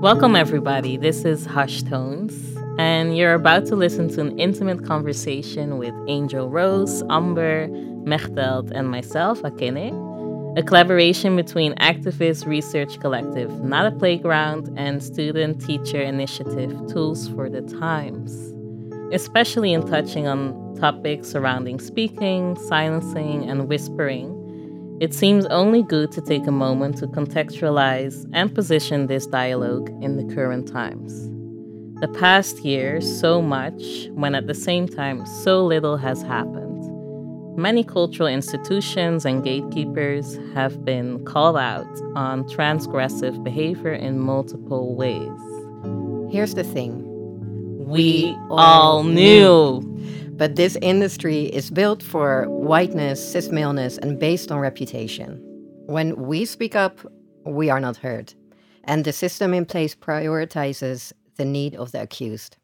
Welcome, everybody. This is Hush Tones, and you're about to listen to an intimate conversation with Angel Rose, Amber, Mechteld, and myself, Akene. A collaboration between Activist Research Collective, Not a Playground, and Student Teacher Initiative Tools for the Times, especially in touching on topics surrounding speaking, silencing, and whispering it seems only good to take a moment to contextualize and position this dialogue in the current times. The past year, so much, when at the same time, so little has happened. Many cultural institutions and gatekeepers have been called out on transgressive behavior in multiple ways. Here's the thing we, all knew. But this industry is built for whiteness, cis maleness, and based on reputation. When we speak up, we are not heard. And the system in place prioritizes the need of the accused.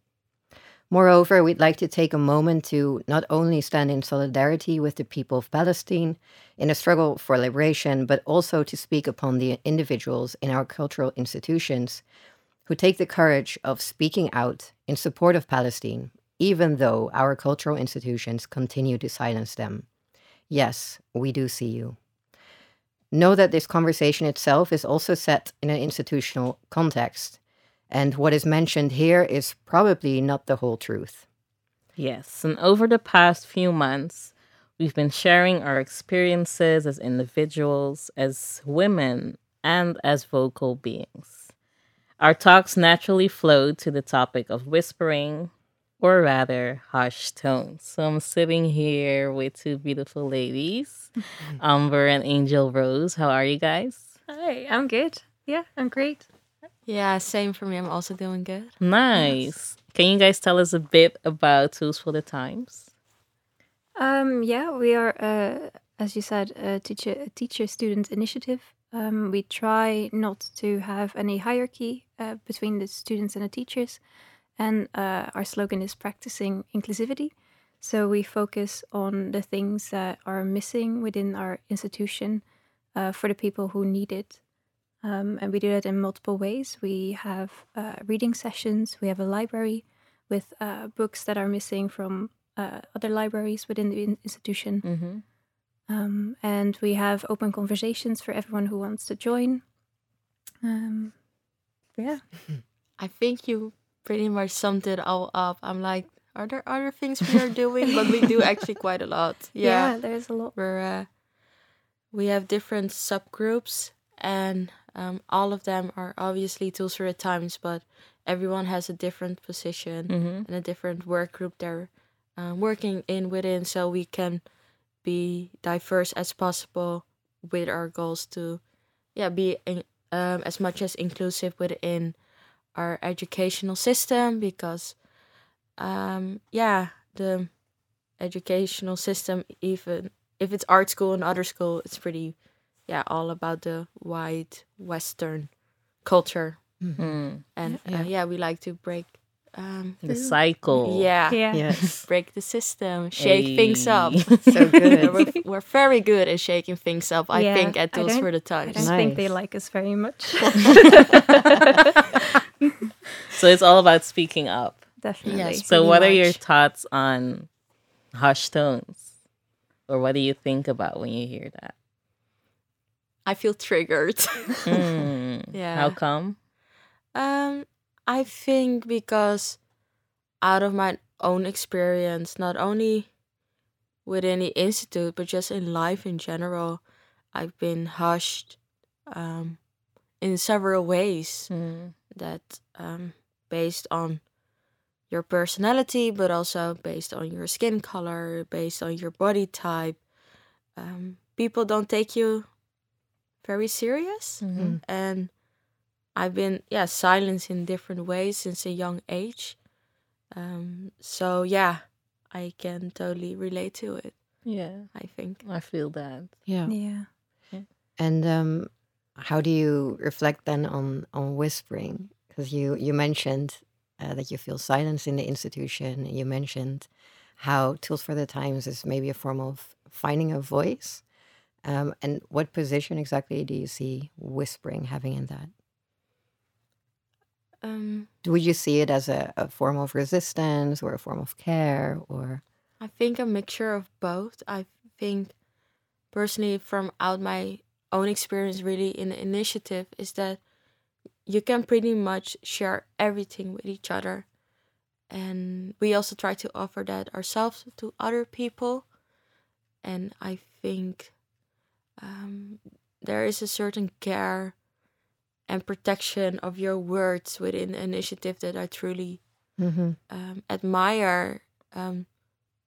Moreover, we'd like to take a moment to not only stand in solidarity with the people of Palestine in a struggle for liberation, but also to speak upon the individuals in our cultural institutions who take the courage of speaking out in support of Palestine even though our cultural institutions continue to silence them. Yes, we do see you. Know that this conversation itself is also set in an institutional context, and what is mentioned here is probably not the whole truth. Yes, and over the past few months, we've been sharing our experiences as individuals, as women, and as vocal beings. Our talks naturally flowed to the topic of whispering, or rather harsh tones. So I'm sitting here with two beautiful ladies, Amber and Angel Rose. How are you guys? Hi, I'm good. Yeah, I'm great. Yeah, same for me. I'm also doing good. Nice. Can you guys tell us a bit about Tools for the Times? Um, yeah, we are, uh, as you said, a teacher a teacher student initiative. Um, we try not to have any hierarchy uh, between the students and the teachers. And uh, our slogan is practicing inclusivity. So we focus on the things that are missing within our institution uh, for the people who need it. Um, and we do that in multiple ways. We have uh, reading sessions, we have a library with uh, books that are missing from uh, other libraries within the institution. Mm-hmm. Um, and we have open conversations for everyone who wants to join. Um, yeah. I think you pretty much summed it all up. I'm like, are there other things we are doing? but we do actually quite a lot. Yeah, yeah there's a lot. We're uh, we have different subgroups, and um, all of them are obviously tools for the times, but everyone has a different position mm-hmm. and a different work group they're um, working in within, so we can be diverse as possible with our goals to, yeah, be in, um, as much as inclusive within our educational system because um, yeah the educational system even if it's art school and other school it's pretty yeah all about the white western culture. Mm-hmm. and uh, yeah. yeah we like to break um, the cycle. Yeah. Yeah. Yes. Break the system shake hey. things up. So good. We're, we're, very good at shaking things up i yeah, think at tools for the times. I don't nice. think they like us very much so it's all about speaking up. Definitely. Yes, so what much. are your thoughts on hush tones? Or what do you think about when you hear that? I feel triggered. mm, yeah. How come? Um, I think because out of my own experience, not only within the institute, but just in life in general, I've been hushed um, in several ways. Mm that um, based on your personality, but also based on your skin color, based on your body type, um, people don't take you very serious. Mm-hmm. And I've been yeah silenced in different ways since a young age. Um, so yeah, I can totally relate to it. Yeah, I think I feel that. Yeah, yeah. And um, how do you reflect then on on whispering? Because you you mentioned uh, that you feel silence in the institution. You mentioned how Tools for the Times is maybe a form of finding a voice. Um, and what position exactly do you see whispering having in that? Um, Would you see it as a, a form of resistance or a form of care or? I think a mixture of both. I think personally from out my own experience really in the initiative is that you can pretty much share everything with each other. And we also try to offer that ourselves to other people. And I think um, there is a certain care and protection of your words within the initiative that I truly Mhm. um, admire. Um,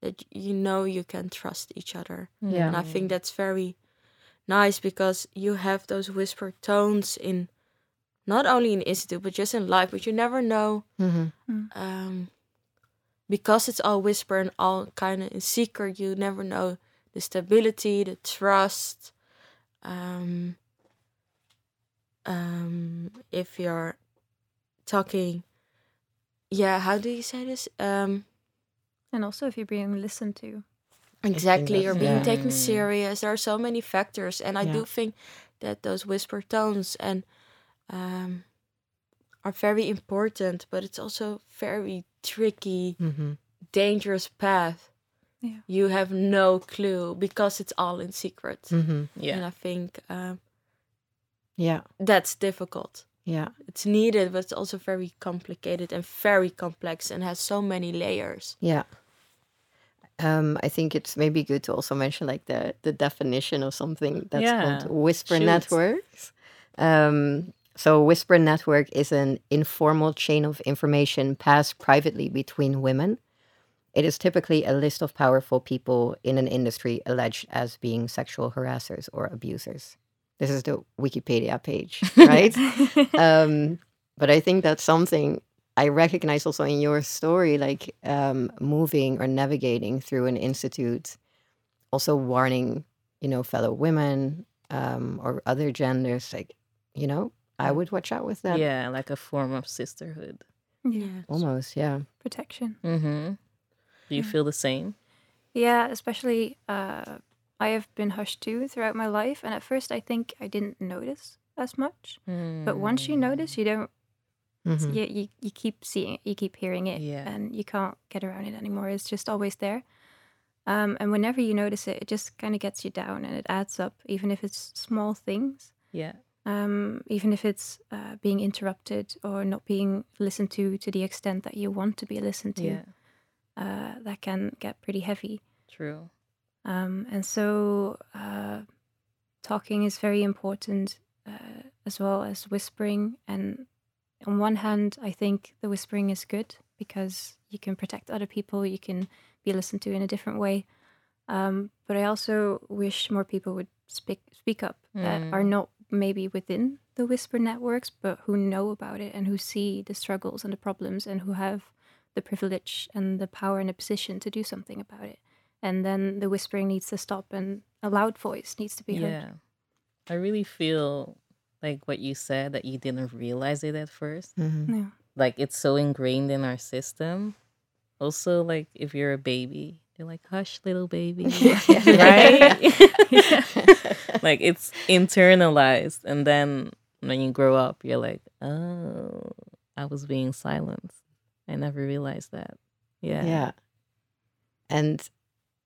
that you know you can trust each other. Yeah. And I think that's very nice because you have those whisper tones in not only in institute but just in life, but you never know Mhm. um, because it's all whisper and all kind of in secret. You never know the stability, the trust. Um, um, if you're talking, yeah, how do you say this? Um, And also if you're being listened to. Exactly, or being yeah. taken serious. There are so many factors, and I Yeah. do think that those whisper tones and um, are very important. But it's also very tricky, Mhm. dangerous path. Yeah. You have no clue because it's all in secret, Mhm. Yeah. and I think um, Yeah. that's difficult. Yeah. It's needed, but it's also very complicated and very complex, and has so many layers. Yeah. Um, I think it's maybe good to also mention like the the definition of something that's Yeah. called whisper Shoot. networks. Um, so whisper network is an informal chain of information passed privately between women. It is typically a list of powerful people in an industry alleged as being sexual harassers or abusers. This is the Wikipedia page, right? um, but I think that's something I recognize also in your story, like um, moving or navigating through an institute, also warning, you know, fellow women um, or other genders, like, you know, I would watch out with that. Yeah, like a form of sisterhood. Yeah. Almost, yeah. Protection. Mm-hmm. Do you Yeah. feel the same? Yeah, especially uh, I have been hushed too throughout my life, and at first I think I didn't notice as much. But once you notice, you don't. Mhm. You, you you keep seeing it, you keep hearing it, Yeah. and you can't get around it anymore. It's just always there. Um, and whenever you notice it, it just kind of gets you down, and it adds up, even if it's small things. Yeah. Um, even if it's uh, being interrupted or not being listened to to the extent that you want to be listened to, Yeah. uh, that can get pretty heavy. True. Um, and so uh, talking is very important uh, as well as whispering. And on one hand, I think the whispering is good because you can protect other people, you can be listened to in a different way. Um, but I also wish more people would speak speak up that are Mm. not maybe within the whisper networks, but who know about it and who see the struggles and the problems and who have the privilege and the power and the position to do something about it. And then the whispering needs to stop and a loud voice needs to be heard. Yeah. I really feel like what you said that you didn't realize it at first. Mhm. Yeah. Like it's so ingrained in our system. Also, like if you're a baby, they're like, hush, little baby. right? like it's internalized. And then when you grow up, you're like, oh, I was being silenced. I never realized that. Yeah. Yeah. And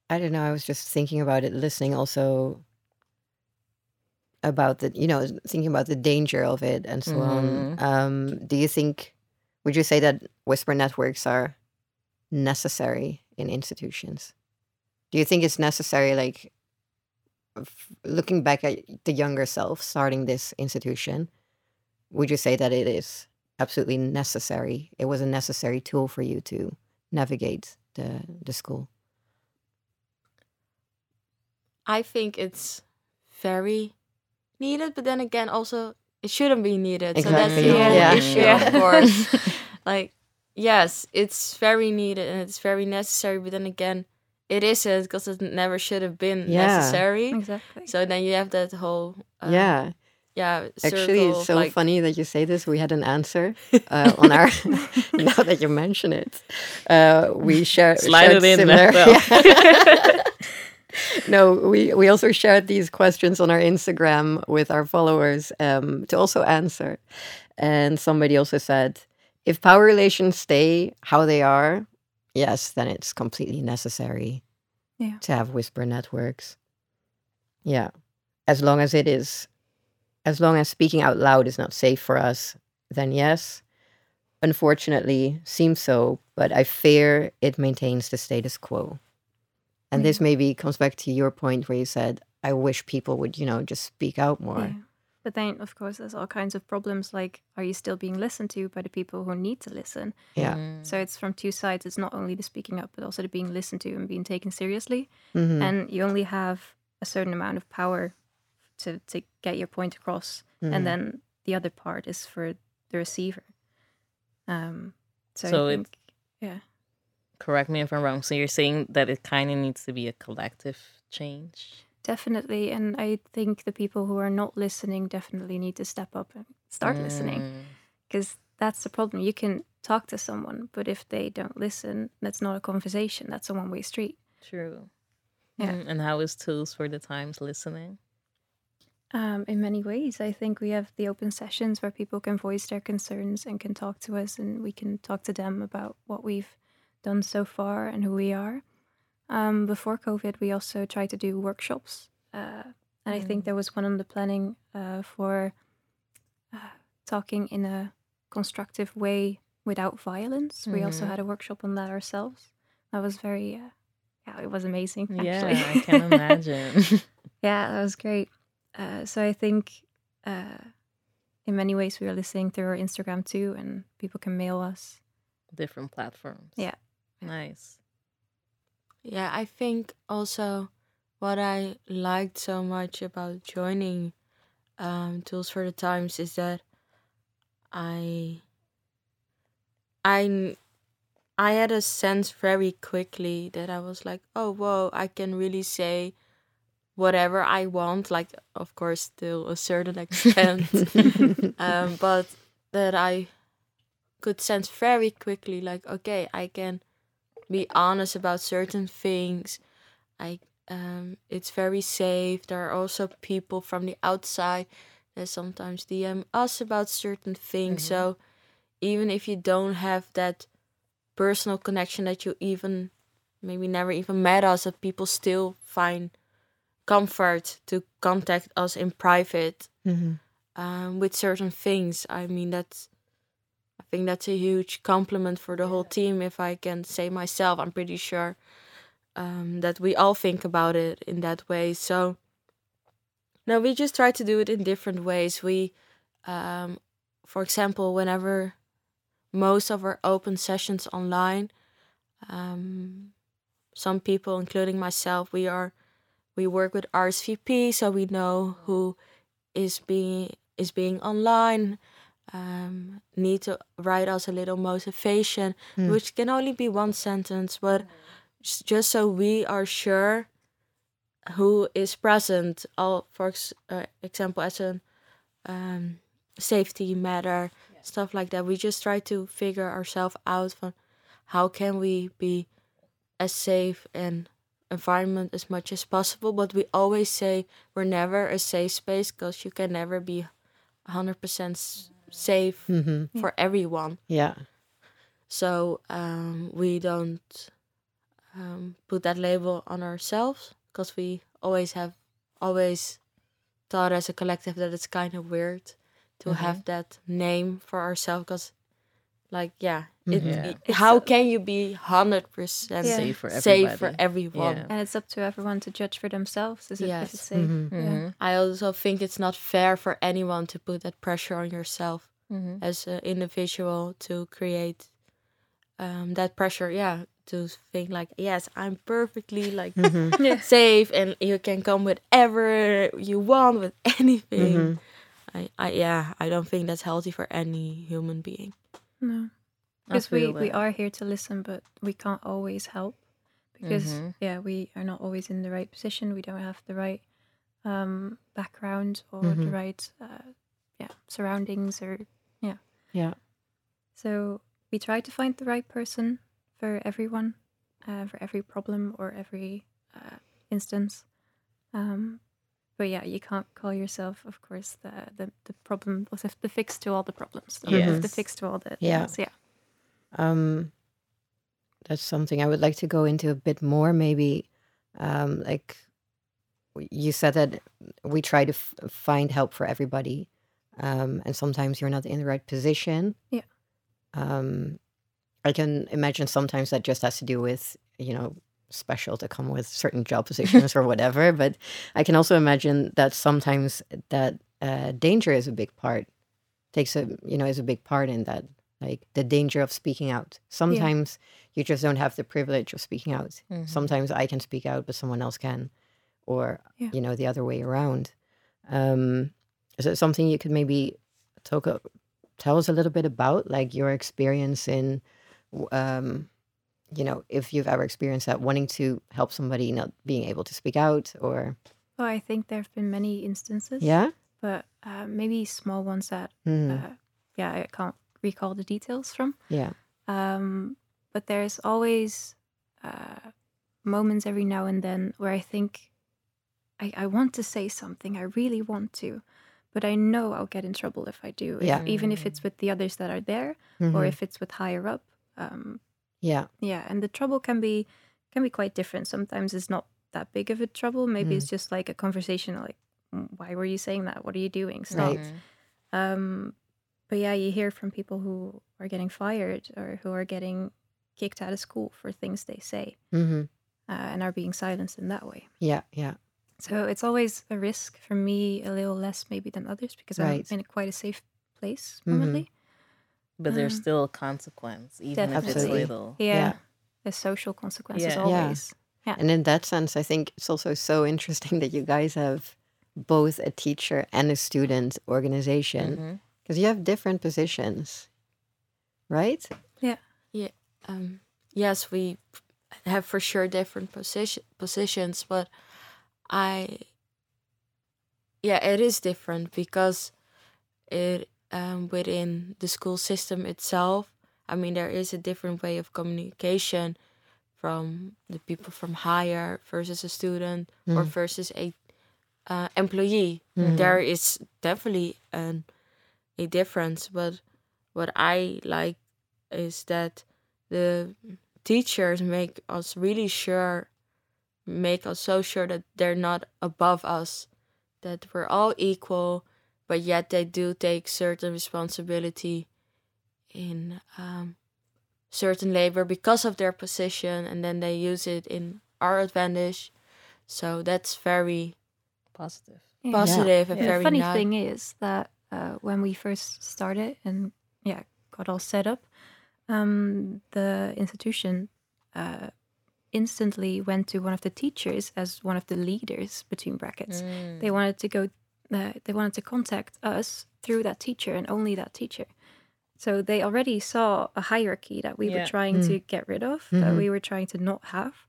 I don't know, I was just thinking about it, listening also about the, you know, thinking about the danger of it and so on. Mhm. Um, do you think, would you say that whisper networks are necessary in institutions? Do you think it's necessary, like, f- looking back at the younger self starting this institution, would you say that it is absolutely necessary? It was a necessary tool for you to navigate the the school. I think it's very needed, but then again, also it shouldn't be needed. So that's Exactly, the whole yeah. issue, Yeah. of course. like, yes, it's very needed and it's very necessary, but then again, it isn't because it never should have been Yeah. necessary. Exactly. So then you have that whole uh, yeah, yeah. actually, it's so like, funny that you say this. We had an answer uh, on our. now that you mention it, uh, we share Slide shared it in, similar- Bethel. Yeah. No, we we also shared these questions on our Instagram with our followers um, to also answer, and somebody also said if power relations stay how they are, yes, then it's completely necessary Yeah. to have whisper networks. Yeah. As long as it is, as long as speaking out loud is not safe for us, then yes. Unfortunately, seems so, but I fear it maintains the status quo. And this maybe comes back to your point where you said, I wish people would, you know, just speak out more. Yeah. But then, of course, there's all kinds of problems like are you still being listened to by the people who need to listen? Yeah. Mm. So it's from two sides. It's not only the speaking up, but also the being listened to and being taken seriously. Mhm. And you only have a certain amount of power to, to get your point across. Mhm. And then the other part is for the receiver. Um, so, So I it- think, yeah. Correct me if I'm wrong. So you're saying that it kind of needs to be a collective change. Definitely. And I think the people who are not listening definitely need to step up and start listening. Mm. because that's the problem. You can talk to someone, but if they don't listen, that's not a conversation. That's a one way street. True. Yeah. Mm, And how is Tools for the Times listening? Um, in many ways, I think we have the open sessions where people can voice their concerns and can talk to us, and we can talk to them about what we've done so far and who we are. Um, before COVID, we also tried to do workshops, uh, and I think there was one on the planning uh, for uh, talking in a constructive way without violence. We also Mhm. had a workshop on that ourselves. That was very, uh, yeah, it was amazing. Yeah, I can imagine. Yeah, that was great. Uh, so I think uh, in many ways we are listening through our Instagram too, and people can mail us. Different platforms. Yeah. Nice. Yeah, I think also what I liked so much about joining um, Tools for the Times is that I I I had a sense very quickly that I was like, oh whoa, I can really say whatever I want, like of course to a certain extent, um, but that I could sense very quickly, like okay, I can be honest about certain things. I um, it's very safe. There are also people from the outside that sometimes DM us about certain things. So even if you don't have that personal connection that you even maybe never even met us, that people still find comfort to contact us in private Mhm. um, with certain things. I mean, that's think that's a huge compliment for the whole team. If I can say myself, I'm pretty sure um, that we all think about it in that way. So, now we just try to do it in different ways. We, um, for example, whenever most of our open sessions online, um, some people, including myself, we are we work with RSVP, so we know who is being is being online. Um, need to write us a little motivation, Mm. which can only be one sentence, but just so we are sure who is present. All for ex- uh, example, as a um, safety matter, stuff like that. We just try to figure ourselves out from how can we be as safe and environment as much as possible. But we always say we're never a safe space because you can never be hundred percent safe Mhm. for everyone. Yeah. So um, we don't um, put that label on ourselves because we always have always thought as a collective that it's kind of weird to have that name for ourselves because like yeah, it, Mhm. it- It's how a- can you be hundred percent Yeah. Safe for safe for everyone? Yeah. And it's up to everyone to judge for themselves. Is it, Yes. if it's safe? Mhm. Yeah. Mhm. I also think it's not fair for anyone to put that pressure on yourself Mhm. as an individual to create um, that pressure. Yeah, to think like, yes, I'm perfectly like Mhm. Yeah. safe, and you can come whatever you want with anything. Mhm. I, I, yeah, I don't think that's healthy for any human being. No. Because we, we are here to listen, but we can't always help. Because, Mhm. yeah, we are not always in the right position. We don't have the right um, background or the Mhm. right uh, yeah surroundings or yeah. Yeah. So we try to find the right person for everyone, uh, for every problem or every uh, instance. Um, but yeah, you can't call yourself, of course, the the, the problem was the fix to all the problems, the, the fix to all the Yeah. things, yeah. Um, that's something I would like to go into a bit more. Maybe, um, like you said that we try to f- find help for everybody, um, and sometimes you're not in the right position. Yeah. Um, I can imagine sometimes that just has to do with you know special to come with certain job positions or whatever. But I can also imagine that sometimes that uh, danger is a big part. Takes a you know is a big part in that like the danger of speaking out. Sometimes you just don't have the privilege of speaking out. Mhm. Sometimes I can speak out, but someone else can, or Yeah. you know the other way around. Um, is it something you could maybe talk, tell us a little bit about, like your experience in, um, you know, if you've ever experienced that, wanting to help somebody not being able to speak out, or Well, I think there have been many instances. yeah, But uh, maybe small ones that, Hmm, uh, yeah, I can't recall the details from. yeah, Um, but there's always uh, moments every now and then where I think I, I want to say something, I really want to, but I know I'll get in trouble if I do, if- Yeah. even if it's with the others that are there or mhm, if it's with higher up. Um, yeah, yeah, and the trouble can be can be quite different. Sometimes it's not that big of a trouble. Maybe it's just like a conversation, like, "Mm, "Why were you saying that? What are you doing? Stop." Right. Um, but yeah, you hear from people who are getting fired or who are getting kicked out of school for things they say hmm uh, and are being silenced in that way. yeah, yeah, So it's always a risk for me, a little less maybe than others because Right. I'm in a quite a safe place Mhm. normally. But there's Um, still a consequence, even if it's Definitely. little. Yeah, Yeah. the social consequences Yeah. Yeah. always. And in that sense, I think it's also so interesting that you guys have both a teacher and a student organization because you have different positions, right? Yeah. um, yes, we have for sure different position positions, but I, yeah, it is different because it um, within the school system itself. I mean, there is a different way of communication from the people from higher versus a student or Mm. versus a uh, employee. Mhm. There is definitely an a difference, but what I like is that the teachers make us really sure make us so sure that they're not above us that we're all equal but yet they do take certain responsibility in um, certain labor because of their position and then they use it in our advantage so that's very Positive. Yeah. positive and Yeah. The very funny nice thing is that uh, when we first started and yeah got all set up, um, the institution uh, instantly went to one of the teachers as one of the leaders between brackets. Mm. They wanted to go. Uh, they wanted to contact us through that teacher and only that teacher. So they already saw a hierarchy that we Yeah. were trying Mm. to get rid of, that Mhm. we were trying to not have.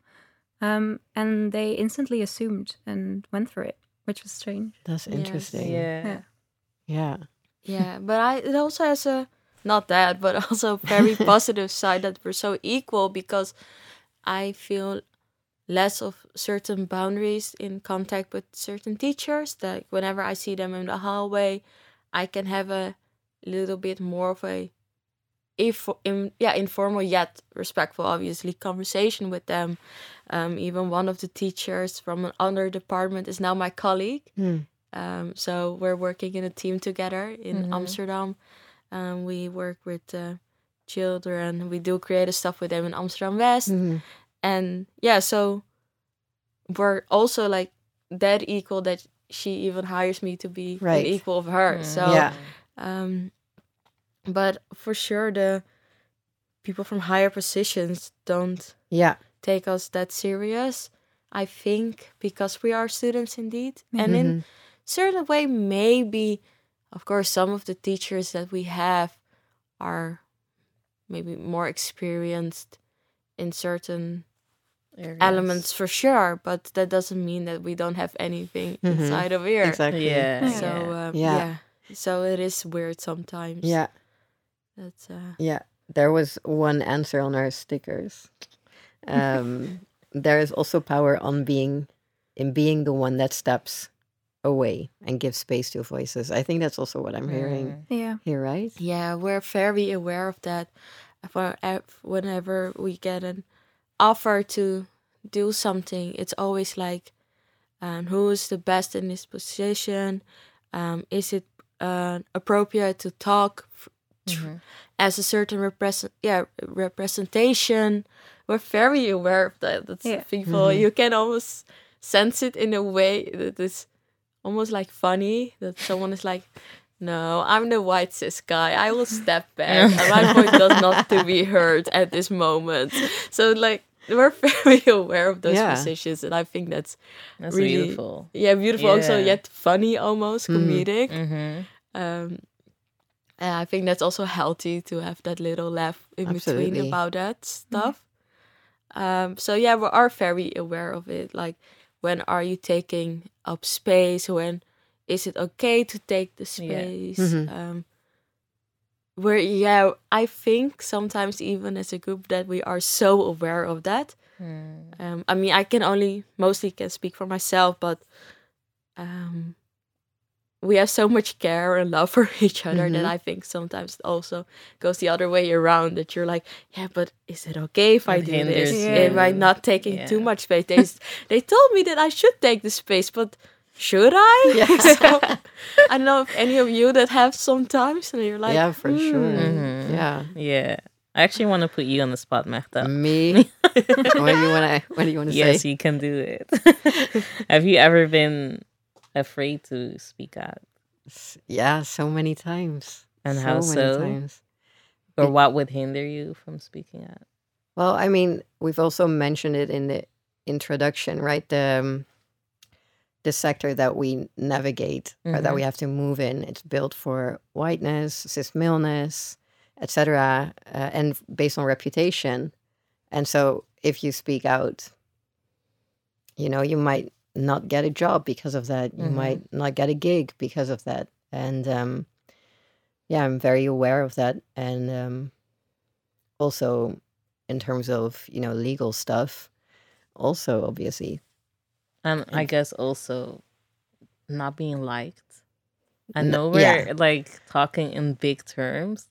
Um, and they instantly assumed and went for it, which was strange. That's Yes. interesting. Yeah. Yeah. Yeah. Yeah, but I it also has a not that, but also very positive side that we're so equal because I feel less of certain boundaries in contact with certain teachers. That whenever I see them in the hallway, I can have a little bit more of a if in, yeah informal yet respectful obviously conversation with them um, even one of the teachers from another department is now my colleague Mm. um, so we're working in a team together in Mhm. Amsterdam. Um, we work with uh, children. We do creative stuff with them in Amsterdam West, Mhm. And yeah, so we're also like that equal that she even hires me to be Right. an equal of her. Mm. So Yeah. um, but for sure the people from higher positions don't Yeah. take us that serious. I think because we are students indeed, and in Mhm. certain way maybe of course some of the teachers that we have are maybe more experienced in certain Areas. elements for sure but that doesn't mean that we don't have anything Mhm. inside of here Exactly. Yeah. so yeah. um, Yeah. yeah. so it is weird sometimes Yeah. that's uh Yeah. There was one answer on our stickers. Um, there is also power on being in being the one that steps away and gives space to voices. I think that's also what I'm hearing Mm. Yeah. here, right? yeah we're very aware of that for whenever we get an offer to do something, it's always like, um, who is the best in this position? Um, is it uh, appropriate to talk f- tr- as a certain represent yeah representation? We're very aware of that. That's Yeah. people you can almost sense it in a way that is almost like funny that someone is like. No, I'm the white cis guy. I will step back. and my voice does not to be heard at this moment. So like we're very aware of those Yeah. positions, and I think that's That's really beautiful. yeah beautiful. Also yet funny, almost comedic. Mm-hmm. Um, and I think that's also healthy to have that little laugh in Absolutely. between about that stuff. Um, so yeah, we are very aware of it. Like, when are you taking up space? When is it okay to take the Yeah. space? Mhm. Um, we're yeah, I think sometimes even as a group that we are so aware of that. Mm. Um, I mean, I can only mostly can speak for myself, but um, we have so much care and love for each other that Mhm. I think sometimes it also goes the other way around. That you're like, yeah, but is it okay if I do this? Am I not taking too much space? They they told me that I should take the space, but should I? Yes. so, I don't know if any of you that have sometimes, and you're like, yeah, for sure. "Hmm." Mhm. Yeah. Yeah. I actually want to put you on the spot, Mehta. Me. what do you want to? What do you want to Yes, say? Yes, you can do it. Have you ever been afraid to speak out? Yeah, so many times. And so how many so? times. Or It- what would hinder you from speaking out? Well, I mean, we've also mentioned it in the introduction, right? The um, the sector that we navigate or that we have to move in, it's built for whiteness, cis maleness, etc., uh, and based on reputation. And so, if you speak out, you know, you might not get a job because of that. You Mhm. might not get a gig because of that. And um, yeah, I'm very aware of that. And um, also, in terms of you know legal stuff, also obviously, And I guess also not being liked. I know we're yeah. like talking in big terms,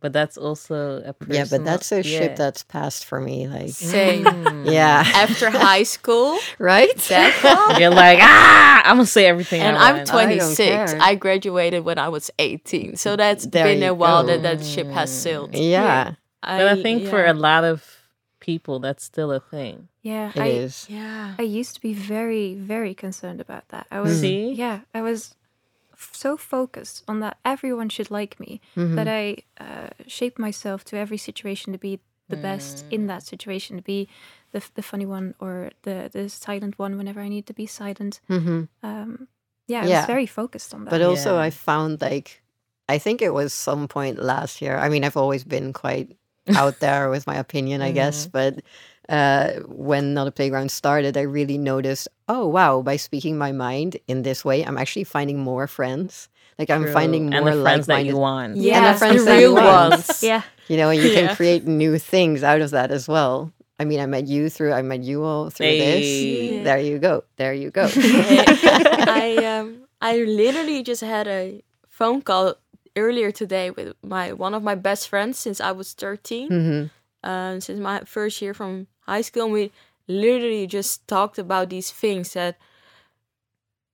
but that's also a personal, yeah. But that's a ship yeah. that's passed for me. Like, Same. Yeah, After high school, right. You're like, ah, I'm gonna say everything. and I I'm want. I 26. I, graduated when I was 18, so that's There been a while go. that that ship has sailed. yeah, But I think for a lot of people, that's still a thing. Yeah, it I is. yeah, I used to be very very concerned about that. I was See? yeah, I was f- so focused on that everyone should like me Mhm. that I uh, shaped myself to every situation to be the best in that situation, to be the f- the funny one or the the silent one whenever I need to be silent. Mhm. Um, yeah, I Yeah. was very focused on that. But also, Yeah. I found like, I think it was some point last year. I mean, I've always been quite out there with my opinion, I guess. But uh, when Not a Playground started, I really noticed, oh, wow, by speaking my mind in this way, I'm actually finding more friends. Like, I'm finding more and the friends that like-minded you want. and yeah, the friends the that real you want. ones. yeah, you know, and you Yeah. can create new things out of that as well. I mean, I met you through, I met you all through this. Hey. There you go. There you go. I um I literally just had a phone call earlier today with my one of my best friends since I was 13. hmm um, since my first year from high school. And we literally just talked about these things that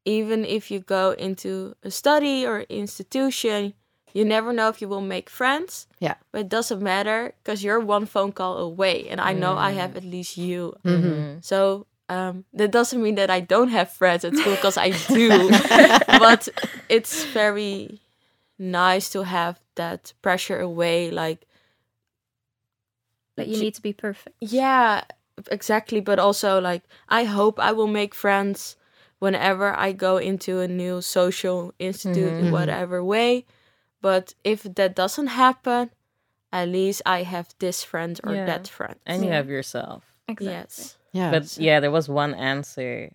even if you go into a study or institution, you never know if you will make friends. Yeah. But it doesn't matter because you're one phone call away. And I know I have at least you. hmm So um, that doesn't mean that I don't have friends at school because I do. but it's very nice to have that pressure away. Like, that you J- need to be perfect. yeah, exactly. But also, like, I hope I will make friends whenever I go into a new social institute in Mhm. whatever way. But if that doesn't happen, at least I have this friend or Yeah. that friend. And you Yeah. have yourself. Exactly. Yes. Yeah. But yeah, there was one answer.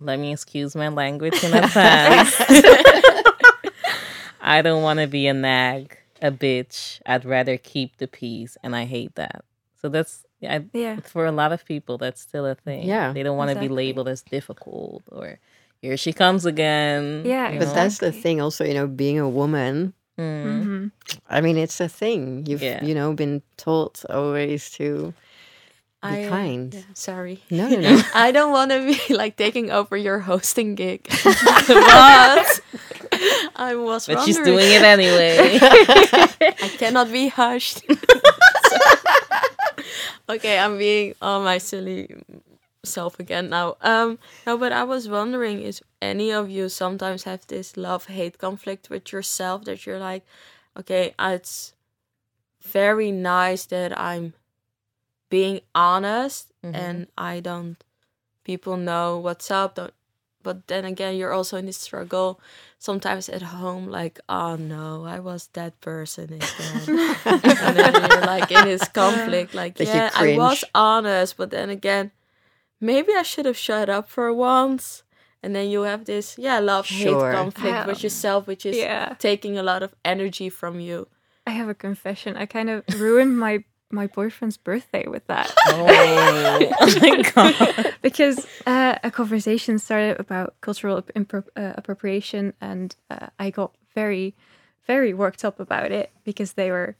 Let me excuse my language in advance. I don't want to be a nag, a bitch. I'd rather keep the peace, and I hate that. So that's I, Yeah. for a lot of people, that's still a thing. Yeah. they don't want to be labeled as difficult or here she comes again. Yeah, But know? that's the thing, also, you know, being a woman, Mm. hmm I mean, it's a thing. You've Yeah. you know been told always to be I, kind. yeah, sorry. No, no, no. I don't want to be like taking over your hosting gig, but I was But she's doing it anyway. I cannot be hushed. okay, I'm being all my silly self again now. Um, no, but I was wondering, is any of you sometimes have this love hate conflict with yourself that you're like, okay, it's very nice that I'm being honest Mhm. and I don't. People know what's up. Don't, but then again, you're also in this struggle sometimes at home, like, oh no, I was that person again. and then you're like in this conflict, like, That yeah, I was honest, but then again, maybe I should have shut up for once. And then you have this, yeah, love hate Sure. conflict with yourself, which is yeah. taking a lot of energy from you. I have a confession. I kind of ruined my my boyfriend's birthday with that. oh, oh my god. because uh, a conversation started about cultural impro- uh, appropriation, and uh, I got very, very worked up about it because they were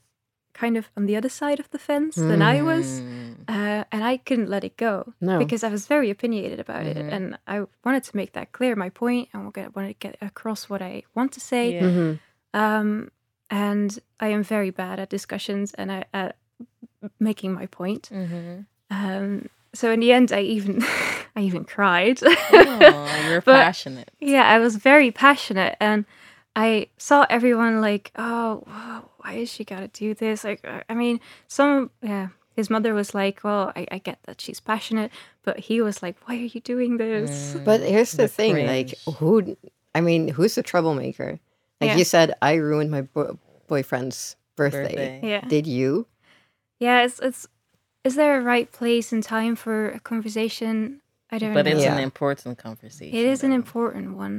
kind of on the other side of the fence than I was, Mm. uh, and I couldn't let it go No. because I was very opinionated about Mhm. it, and I wanted to make that clear, my point, and I wanted to get across what I want to say. Yeah. Mhm. Um, and I am very bad at discussions and I, at making my point. Mhm. Um, so in the end, I even I even cried. Oh, you're But- passionate. yeah, I was very passionate, and I saw everyone like, oh, wow, why is she gotta do this? Like, uh, I mean, some yeah. His mother was like, "Well, I, I get that she's passionate," but he was like, "Why are you doing this?" Mm, But here's the, the thing, like who? I mean, who's the troublemaker? Like Yeah. you said, I ruined my bo- boyfriend's birthday. birthday. Yeah, Did you? Yeah. It's it's. Is there a right place and time for a conversation? I don't But know. it's Yeah. an important conversation. It is an important one.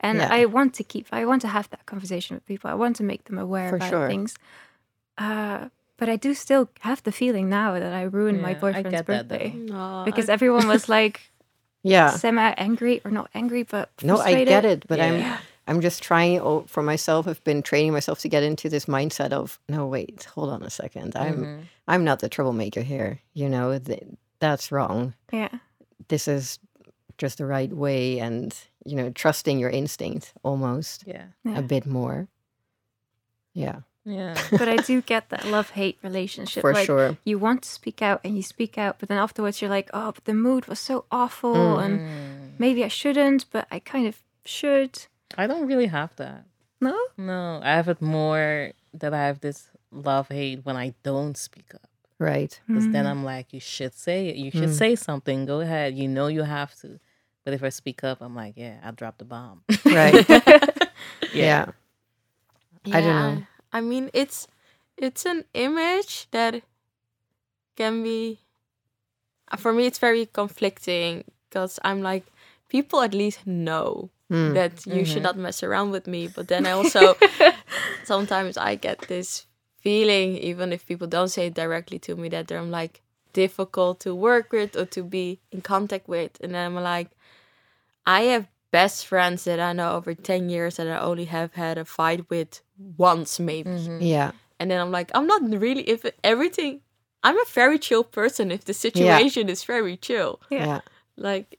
And Yeah. I want to keep, I want to have that conversation with people. I want to make them aware For about sure. things. Uh, but I do still have the feeling now that I ruined my Yeah, I boyfriend's get that, though. birthday. No, Because I- everyone was like Yeah. semi angry or not angry, but No, I frustrated. get it, but Yeah. I'm I'm just trying oh, for myself. I've been training myself to get into this mindset of no, wait, hold on a second. I'm Mhm. I'm not the troublemaker here. You know, th- that's wrong. Yeah. This is just the right way, and you know, trusting your instinct almost Yeah. Yeah. a bit more. Yeah, Yeah. but I do get that love hate relationship. for like, sure. You want to speak out and you speak out, but then afterwards you're like, oh, but the mood was so awful, Mm. and maybe I shouldn't, but I kind of should. I don't really have that. No? No, I have it more that I have this love hate when I don't speak up. Right. Because then Mm. I'm like, you should say it. You should Mm. say something. Go ahead. You know you have to. But if I speak up, I'm like, yeah, I dropped the bomb. Right. yeah. I don't know. I mean, it's it's an image that can be for me. It's very conflicting because I'm like, people at least know Hmm. that you should Mhm. not mess around with me. But then I also sometimes I get this feeling, even if people don't say it directly to me, that they're like difficult to work with or to be in contact with. And I'm like, I have best friends that I know over 10 years that I only have had a fight with once, maybe. Mhm. Yeah. And then I'm like, I'm not really, if everything, I'm a very chill person if the situation is very chill. Yeah. Yeah. Like,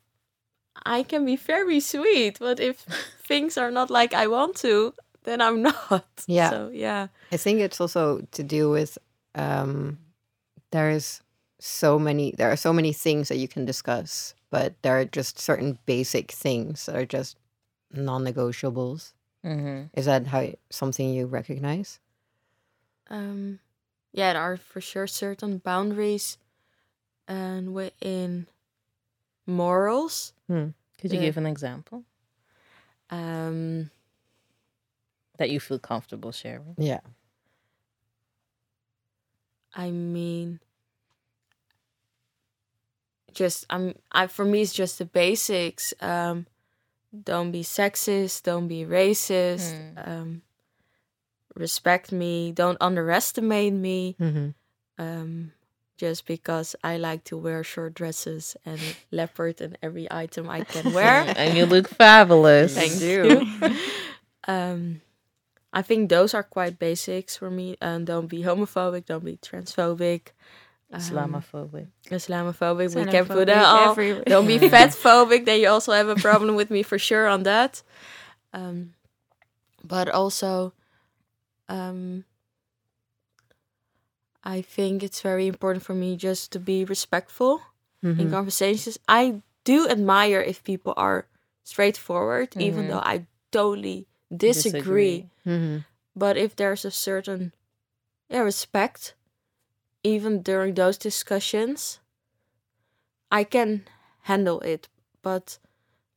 I can be very sweet, but if things are not like I want to, then I'm not. Yeah. So, yeah. I think it's also to do with um, there is so many there are so many things that you can discuss, but there are just certain basic things that are just non-negotiables. Mhm. Is that how something you recognize? Um, yeah, there are for sure certain boundaries and within morals. Could you Yeah. give an example Um, that you feel comfortable sharing? Yeah. I mean, just I'm I for me it's just the basics. Um, don't be sexist. Don't be racist. Hmm. Um, respect me. Don't underestimate me. hmm Um, just because I like to wear short dresses and leopard and every item I can wear. and you look fabulous. Thank you. um, I think those are quite basics for me. And don't be homophobic, don't be transphobic, um, Islamophobic. Islamophobic. We can put that all. Don't be fatphobic. Then you also have a problem with me for sure on that. Um, but also, um, I think it's very important for me just to be respectful in Mhm. conversations. I do admire if people are straightforward, even Mhm. though I totally disagree. Mhm. But if there's a certain yeah, respect, even during those discussions, I can handle it. But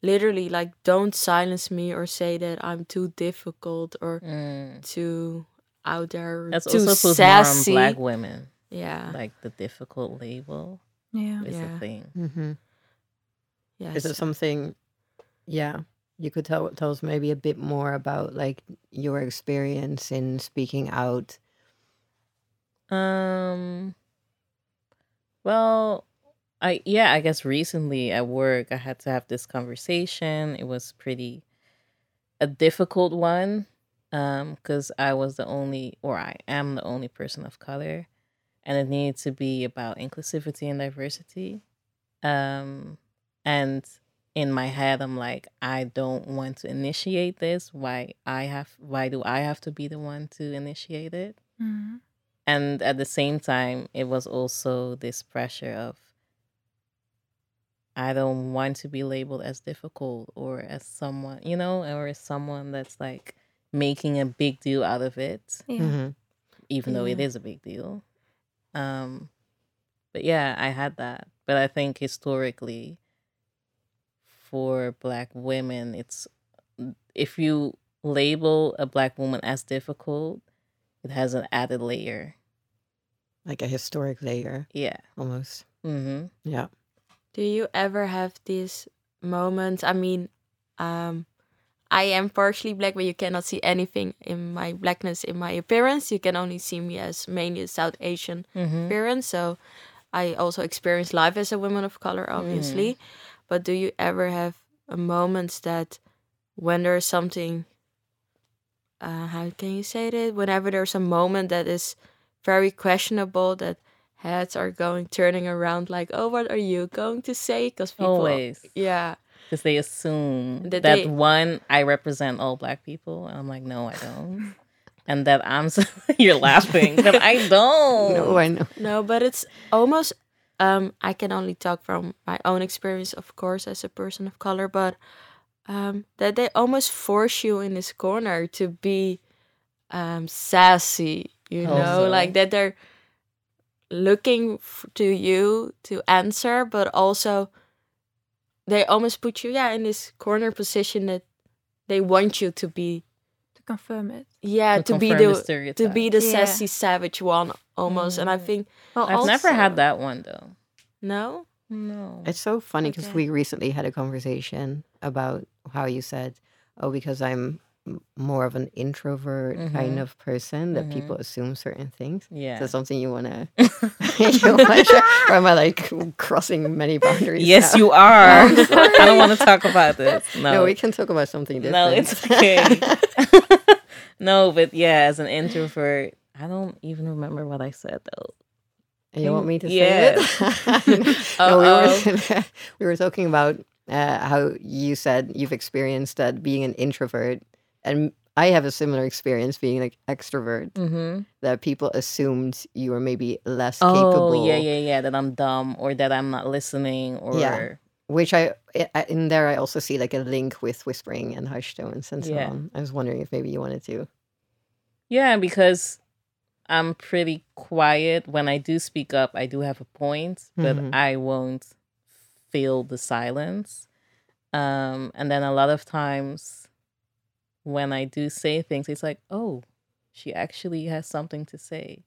literally, like, don't silence me or say that I'm too difficult or Mm. too out there, That's too also put more on sassy. black women. Yeah, Like the difficult label Yeah. is Yeah. a thing. Mhm. yeah. Is it something? Yeah, you could tell tell us maybe a bit more about like your experience in speaking out. Um. Well, I yeah, I guess recently at work I had to have this conversation. It was pretty a difficult one um because I was the only or I am the only person of color and it needed to be about inclusivity and diversity. Um and in my head I'm like I don't want to initiate this. Why I have why do I have to be the one to initiate it? Mhm. and at the same time it was also this pressure of i don't want to be labeled as difficult or as someone you know or as someone that's like making a big deal out of it Yeah. Mhm. even though it Yeah. is a big deal um but yeah i had that but i think historically for black women it's if you label a black woman as difficult it has an added layer Like a historic layer, yeah almost. mm-hmm Yeah. Do you ever have these moments? I mean, um, I am partially black, but you cannot see anything in my blackness in my appearance. You can only see me as mainly a South Asian mm-hmm appearance. So I also experience life as a woman of color, obviously. But do you ever have a moments that when there's something, uh, how can you say it? Whenever there's a moment that is very questionable, that heads are going turning around, like, oh, what are you going to say? Because people, always yeah, because they assume That that, they- one I represent all black people, and I'm like, no, I don't, and that I'm so, you're laughing, but I don't. No, I know. No, but it's almost um I can only talk from my own experience of course as a person of color, but um that they almost force you in this corner to be um sassy, you know, like that they're looking f- to you to answer, but also they almost put you yeah in this corner position that they want you to be To confirm it. yeah To to, be the the to be the Yeah. sassy savage one almost and i Mm. think Well, I've never had that one though. no No. It's so funny because Okay. we recently had a conversation about how you said, "Oh, because I'm m- more of an introvert kind Mhm. of person, that Mhm. people assume certain things." yeah. Is something you wanna? you wanna share? or am I like crossing many boundaries? yes, now? you are. I don't want to talk about this. No. No, we can talk about something different. No, it's okay. no, but yeah, as an introvert, I don't even remember what I said though. And you want me to Yeah. say it? no, we, were, we were talking about uh, how you said you've experienced that being an introvert, and I have a similar experience being an extrovert. Mm-hmm. That people assumed you were maybe less Oh, capable. yeah, yeah, yeah. That I'm dumb or that I'm not listening or Yeah. Which I in there I also see like a link with whispering and hushed tones and so Yeah. on. I was wondering if maybe you wanted to. Yeah, because I'm pretty quiet. When I do speak up, I do have a point, but Mhm. I won't feel the silence. Um, and then a lot of times when I do say things, it's like, oh, she actually has something to say.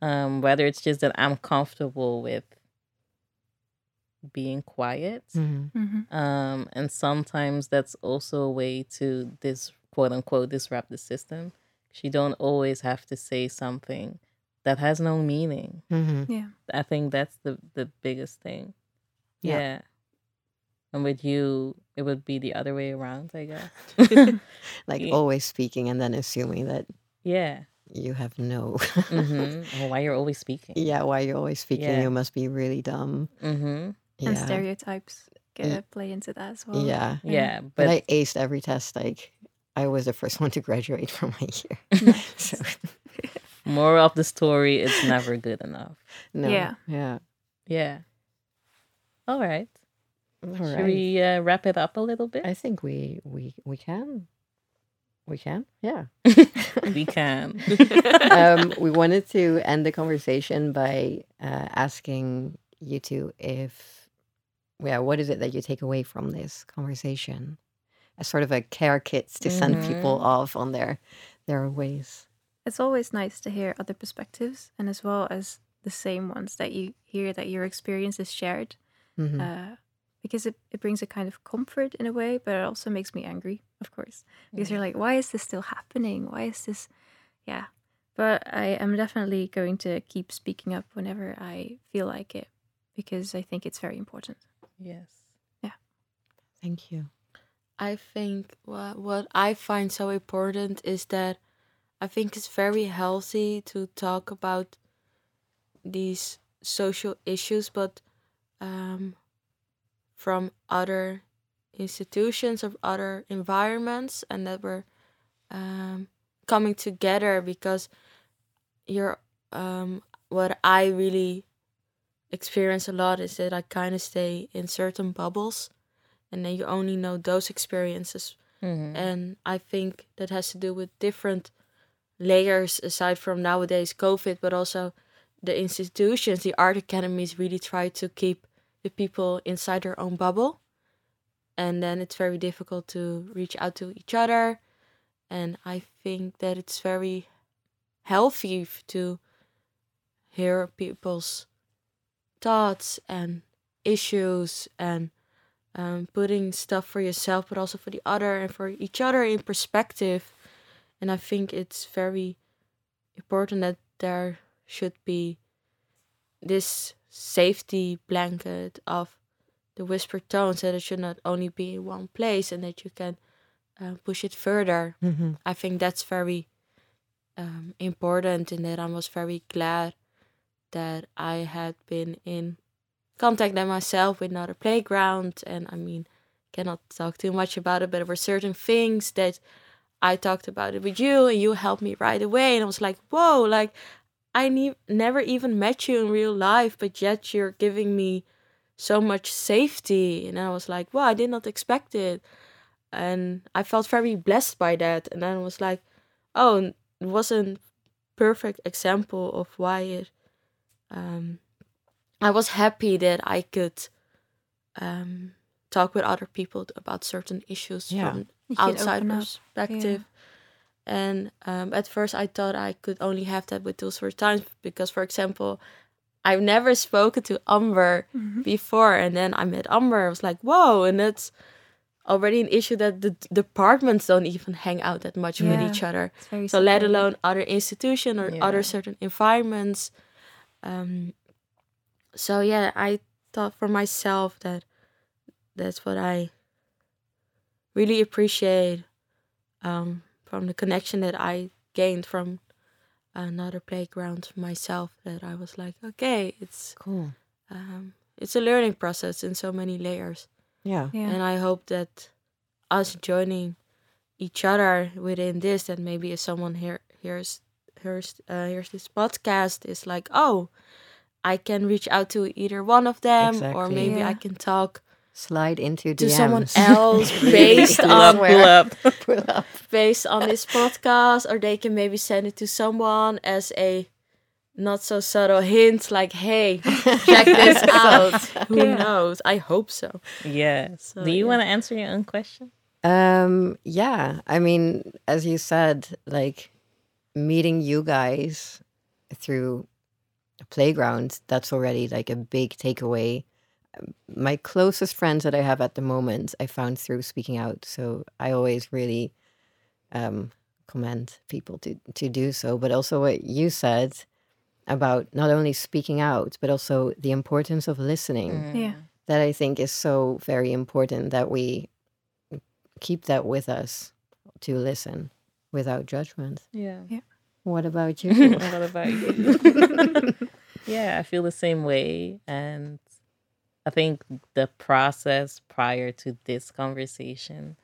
Um, whether it's just that I'm comfortable with being quiet. Mhm. Um, and sometimes that's also a way to this quote unquote disrupt the system. She don't always have to say something that has no meaning. Mhm. Yeah. I think that's the the biggest thing. Yeah. Yeah. And with you, it would be the other way around, I guess. like Yeah. always speaking and then assuming that yeah. you have no. hmm Oh, why you're always speaking. yeah, why you're always speaking, Yeah. you must be really dumb. Mm-hmm. Yeah. And stereotypes get, Ye- play into that as well. Yeah. Yeah, But, but I aced every test. Like, I was the first one to graduate from my year. so, moral of the story, it's never good enough. no. Yeah. Yeah. Yeah. All right. All Should right. we uh, wrap it up a little bit? I think we we we can. We can. Yeah. we can. um, we wanted to end the conversation by uh, asking you two if, yeah, what is it that you take away from this conversation? As sort of a care kit to send people off on their their ways. It's always nice to hear other perspectives and as well as the same ones that you hear that your experience is shared. Mhm. Uh, because it, it brings a kind of comfort in a way, but it also makes me angry, of course. Because you're like, why is this still happening? Why is this yeah. But I am definitely going to keep speaking up whenever I feel like it because I think it's very important. yes. Yeah. Thank you. I think what what I find so important is that I think it's very healthy to talk about these social issues, but um, from other institutions of other environments, and that we're um, coming together because you're um, what I really experience a lot is that I kind of stay in certain bubbles and then you only know those experiences Mhm. and i think that has to do with different layers aside from nowadays covid but also the institutions the art academies really try to keep the people inside their own bubble and then it's very difficult to reach out to each other and i think that it's very healthy to hear people's thoughts and issues and um, putting stuff for yourself, but also for the other and for each other in perspective. And I think it's very important that there should be this safety blanket of the whispered tones, that it should not only be in one place and that you can uh, push it further. Mm-hmm. I think that's very um, important, and that I was very glad that I had been in contact then myself with another playground. And I mean, cannot talk too much about it, but there were certain things that I talked about it with you, and you helped me right away. And I was like, whoa, like I ne- never even met you in real life, but yet you're giving me so much safety. And I was like, wow, I did not expect it. And I felt very blessed by that. And then I was like, oh, it was a perfect example of why it. Um, I was happy that I could um, talk with other people about certain issues Yeah. from outside perspective. And um, at first, I thought I could only have that with those first times because, for example, I've never spoken to Amber Mhm. before, and then I met Amber. I was like, "Whoa!" And that's already an issue that the d- departments don't even hang out that much with each other. So let alone other institution or Yeah. other certain environments. Um, so yeah, I thought for myself that that's what I really appreciate um, from the connection that I gained from another playground myself. That I was like, okay, it's Cool. um, it's a learning process in so many layers. Yeah. Yeah. And I hope that us joining each other within this, that maybe if someone here hears hears uh, hears this podcast, is like, oh, I can reach out to either one of them, or Exactly. maybe I can talk Slide into to DMs. someone else based on up, pull up. Pull up. based on this podcast, or they can maybe send it to someone as a not so subtle hint, like, hey, check this out. Who Yeah. knows? I hope so. Yes. So, Do you yeah. want to answer your own question? Um, yeah. I mean, as you said, like meeting you guys through a playground, that's already like a big takeaway. My closest friends that I have at the moment, I found through speaking out. So I always really um, commend people to, to do so. But also what you said about not only speaking out, but also the importance of listening Yeah. that I think is so very important that we keep that with us to listen without judgment. Yeah. yeah. What about you? what about you? yeah, I feel the same way. And I think the process prior to this conversation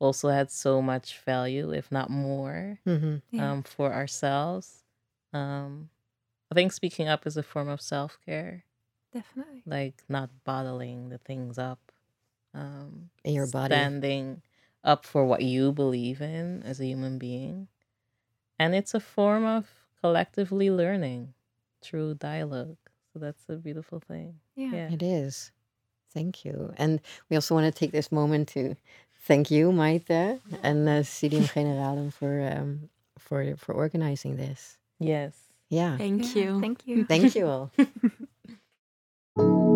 also had so much value, if not more, hmm Yeah. um, for ourselves. Um, I think speaking up is a form of self care, Definitely. like not bottling the things up. Um, In your body. standing up for what you believe in as a human being. And it's a form of collectively learning through dialogue. So that's a beautiful thing. Yeah. Yeah. It is. Thank you. And we also want to take this moment to thank you, Maite, and uh, Studium Generalum for um, for for organizing this. Yes. Yeah. Thank Yeah, you. Thank you. Thank you all.